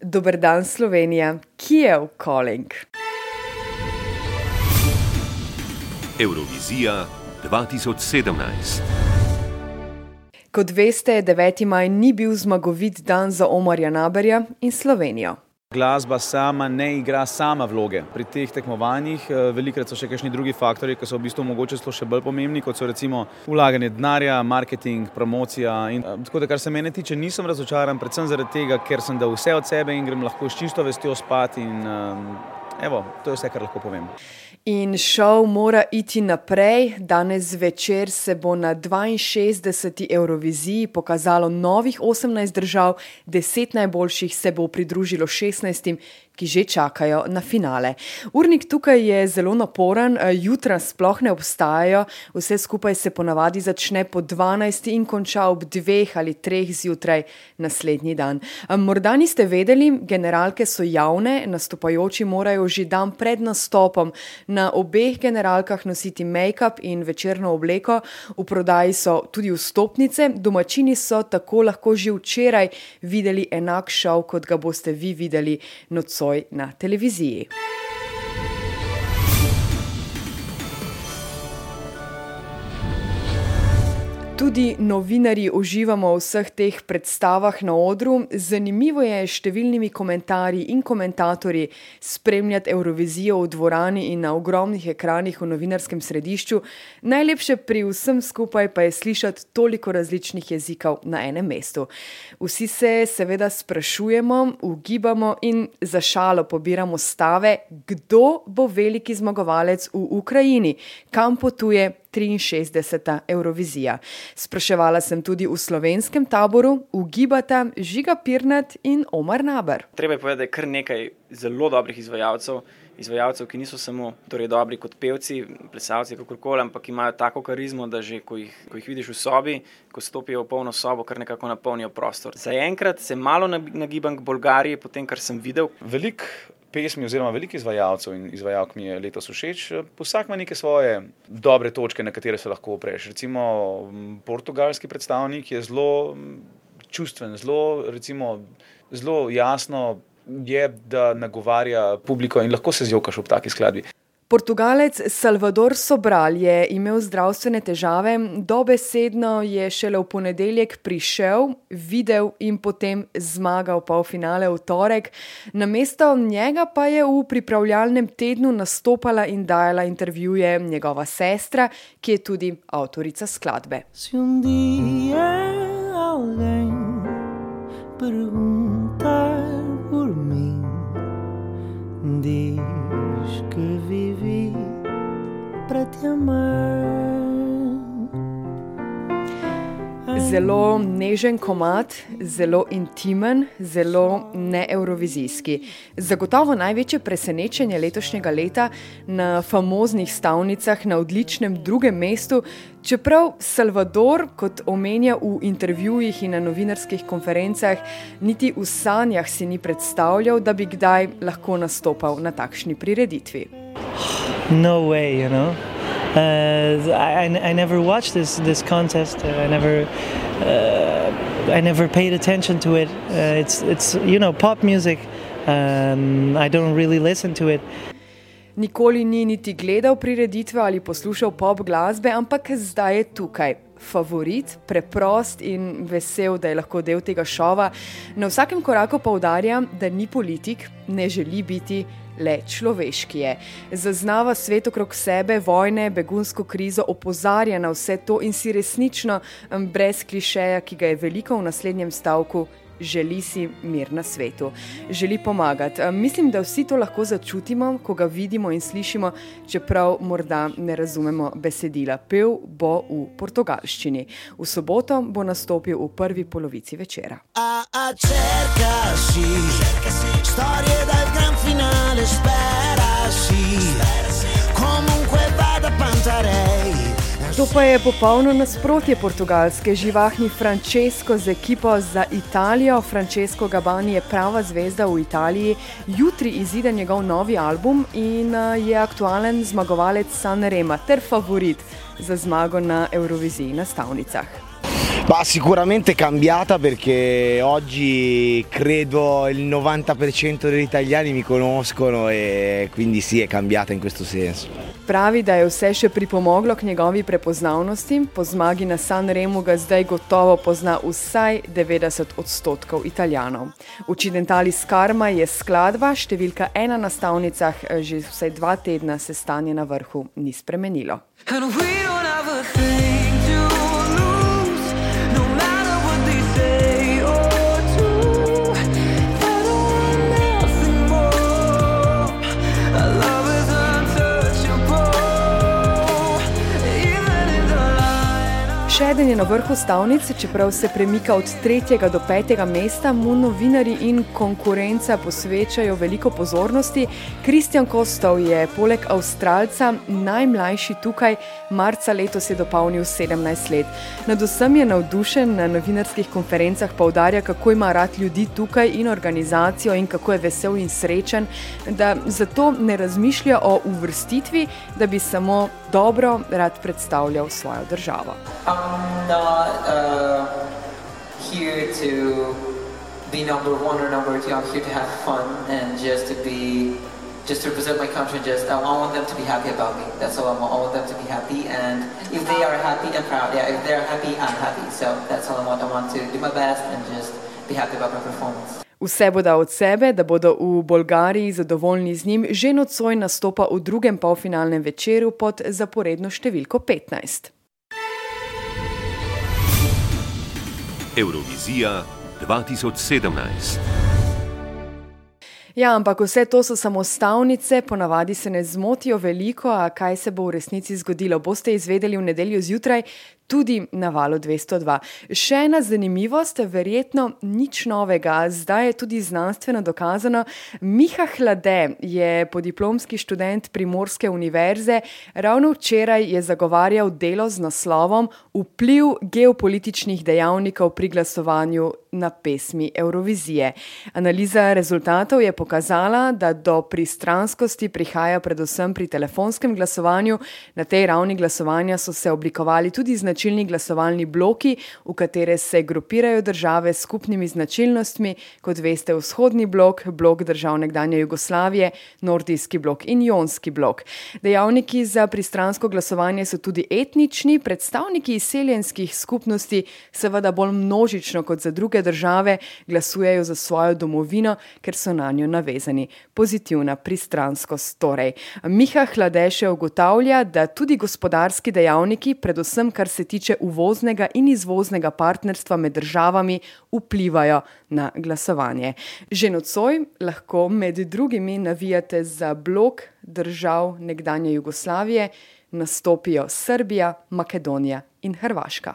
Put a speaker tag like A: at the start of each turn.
A: Dober dan, Slovenija, Kijev, Calling.
B: Eurovizija 2017.
A: Kot veste, 9. maj ni bil zmagovit dan za Omarja Naberja in Slovenijo.
C: Glasba sama ne igra sama vloge pri teh tekmovanjih. Eh, velikrat so še kakšni drugi faktori, ki so v bistvu mogoče celo še bolj pomembni, kot so recimo vlaganje denarja, marketing, promocija. In, eh, tako da, kar se mene tiče, nisem razočaran, predvsem zaradi tega, ker sem dal vse od sebe in grem lahko s čisto vestjo spat. In, eh, evo, to je vse, kar lahko povem.
A: In šov mora iti naprej. Danes večer se bo na 62. Euroviziji pokazalo novih 18 držav, 10 najboljših se bo pridružilo 16, ki že čakajo na finale. Urnik tukaj je zelo naporen, eh, jutra sploh ne obstajajo, vse skupaj se ponavadi začne po 12 in konča ob 2 ali 3 zjutraj naslednji dan. Morda niste vedeli, generalke so javne, nastopajoči morajo že dan pred nastopom. Na obeh generalkah nositi make-up in večerno obleko, v prodaji so tudi vstopnice, domačini so tako lahko že včeraj videli enak šov, kot ga boste vi videli nocoj na televiziji. Tudi novinari uživamo v vseh teh predstavah na odru. Zanimivo je s številnimi komentarji in komentatorji spremljati Eurovizijo v dvorani in na ogromnih ekranih v novinarskem središču. Najlepše pri vsem skupaj pa je slišati toliko različnih jezikov na enem mestu. Vsi se seveda sprašujemo, ugibamo in za šalo pobiramo stave, kdo bo veliki zmagovalec v Ukrajini, kam potuje 63. Eurovizija. Spraševala sem tudi v slovenskem taboru, ugibata Žiga Pirnat in Omar Naber.
D: Treba je povedati, da je kar nekaj zelo dobrih izvajalcev. Izvajalcev, ki niso samo torej, dobri kot pevci, plesalci, kakorkoli, ampak imajo tako karizmo, da že ko jih, ko jih vidiš v sobi, ko stopijo v polno sobo, kar nekako napolnijo prostor. Zaenkrat se malo nagibam k Bolgariji, potem kar sem videl.
C: Veliko pesmi, oziroma veliko izvajalcev in izvajalk mi je letos všeč. Vsak ima neke svoje dobre točke, na katere se lahko opreš. Recimo, portugalski predstavnik je zelo čustven, zelo, recimo, zelo jasno je, da nagovarja publiko in lahko se zjokaš ob taki skladbi.
A: Portugalec Salvador Sobral je imel zdravstvene težave, dobesedno je šele v ponedeljek prišel, videl in potem zmagal polfinale v torek. Na mesto njega pa je v pripravljalnem tednu nastopala in dajala intervjuje njegova sestra, ki je tudi avtorica skladbe. Diz que vivi para te amar. Zelo nežen komat, zelo intimen, zelo neeurovizijski. Zagotovo največje presenečenje letošnjega leta na famoznih stavnicah na odličnem drugem mestu, čeprav Salvador, kot omenja v intervjujih in na novinarskih konferencah, niti v sanjah si ni predstavljal, da bi kdaj lahko nastopal na takšni prireditvi.
E: No way, you know. Uh, I, I never watched this this contest. Uh, I never uh, I never paid attention to it. Uh, it's it's you know pop music. Um, I don't really listen to it.
A: Nikoli ni niti gledal prireditve ali poslušal pop glasbe, ampak zdaj je tukaj. Favorit, preprost in vesel, da je lahko del tega šova. Na vsakem koraku poudarja, da ni politik, ne želi biti le človeški je. Zaznava svet okrog sebe, vojne, begunsko krizo, opozarja na vse to in si resnično, brez klišeja, ki ga je veliko v naslednjem stavku. Želi si mir na svetu, želi pomagati. Mislim, da vsi to lahko začutimo, ko ga vidimo in slišimo, čeprav morda ne razumemo besedila. Pev bo v portugalščini. V soboto bo nastopil v prvi polovici večera. A, a, čerka si, čerka si, storje, da je gran finale male sperasi Comunque To pa je popolno nasprotje portugalske živahni Francesco z ekipo za Italijo. Francesco Gabani je prava zvezda v Italiji. Jutri izide njegov novi album in eh, je aktualen zmagovalec San Rema ter favorit za zmago na Euroviziji na stavnicah.
F: Ma sicuramente cambiata perché oggi credo il 90% degli italiani mi conoscono e quindi sì, è cambiata in questo senso.
A: Pravi, da je vse še pripomoglo k njegovi prepoznavnosti, po zmagi na Sanremu ga zdaj gotovo pozna vsaj 90 odstotkov Italijanov. Occidentalis Karma je skladba, številka ena na stavnicah, že vsaj dva tedna se stanje na vrhu ni spremenilo. And we don't have a thing. Še eden je na vrhu stavnice, čeprav se premika od tretjega do petega mesta, mu novinari in konkurenca posvečajo veliko pozornosti. Kristjan Kostov je poleg Avstralca najmlajši tukaj, marca letos je dopolnil 17 let. Nad vsem je navdušen, na novinarskih konferencah poudarja, kako ima rad ljudi tukaj in organizacijo in kako je vesel in srečen, da zato ne razmišlja o uvrstitvi, da bi samo dobro rad predstavljal svojo državo.
G: I'm uh, here to be number one or number. I'm here to have fun and just to be, just to represent my country. Just I want them to be happy about me. That's all I want. I want them to be happy, and if they are happy, I'm proud. Yeah, if they're happy, I'm happy. So that's all I want. I want to do my best and just be happy about my performance.
A: Vse bo dal od sebe, da bodo v Bolgariji zadovoljni z njim, že nocoj nastopa v drugem polfinalnem večeru pod zaporedno številko 15.
B: Eurovizija 2017.
A: Ja, ampak vse to so samo stavnice, ponavadi se ne zmotijo veliko, a kaj se bo v resnici zgodilo, boste izvedeli v nedeljo zjutraj, tudi na valu 202. Še ena zanimivost, verjetno nič novega, zdaj je tudi znanstveno dokazano. Miha Hlade je podiplomski študent Primorske univerze, ravno včeraj je zagovarjal delo z naslovom Vpliv geopolitičnih dejavnikov pri glasovanju na pesmi Eurovizije. Analiza rezultatov je pokazala, da do pristranskosti prihaja predvsem pri telefonskem glasovanju. Na tej ravni glasovanja so se oblikovali tudi značilnosti značilni glasovalni bloki, v katere se grupirajo države s skupnimi značilnostmi, kot veste, vzhodni blok, blok držav nekdanje Jugoslavije, nordijski blok in jonski blok. Dejavniki za pristransko glasovanje so tudi etnični, predstavniki izseljenskih skupnosti, seveda bolj množično kot za druge države, glasujejo za svojo domovino, ker so na njo navezani. Pozitivna pristranskost torej. Miha Hladeše ugotavlja, da tudi gospodarski dejavniki, predvsem kar se tiče uvoznega in izvoznega partnerstva med državami, vplivajo na glasovanje. Že nocoj lahko med drugimi navijate za blok držav nekdanje Jugoslavije, nastopijo Srbija, Makedonija in Hrvaška.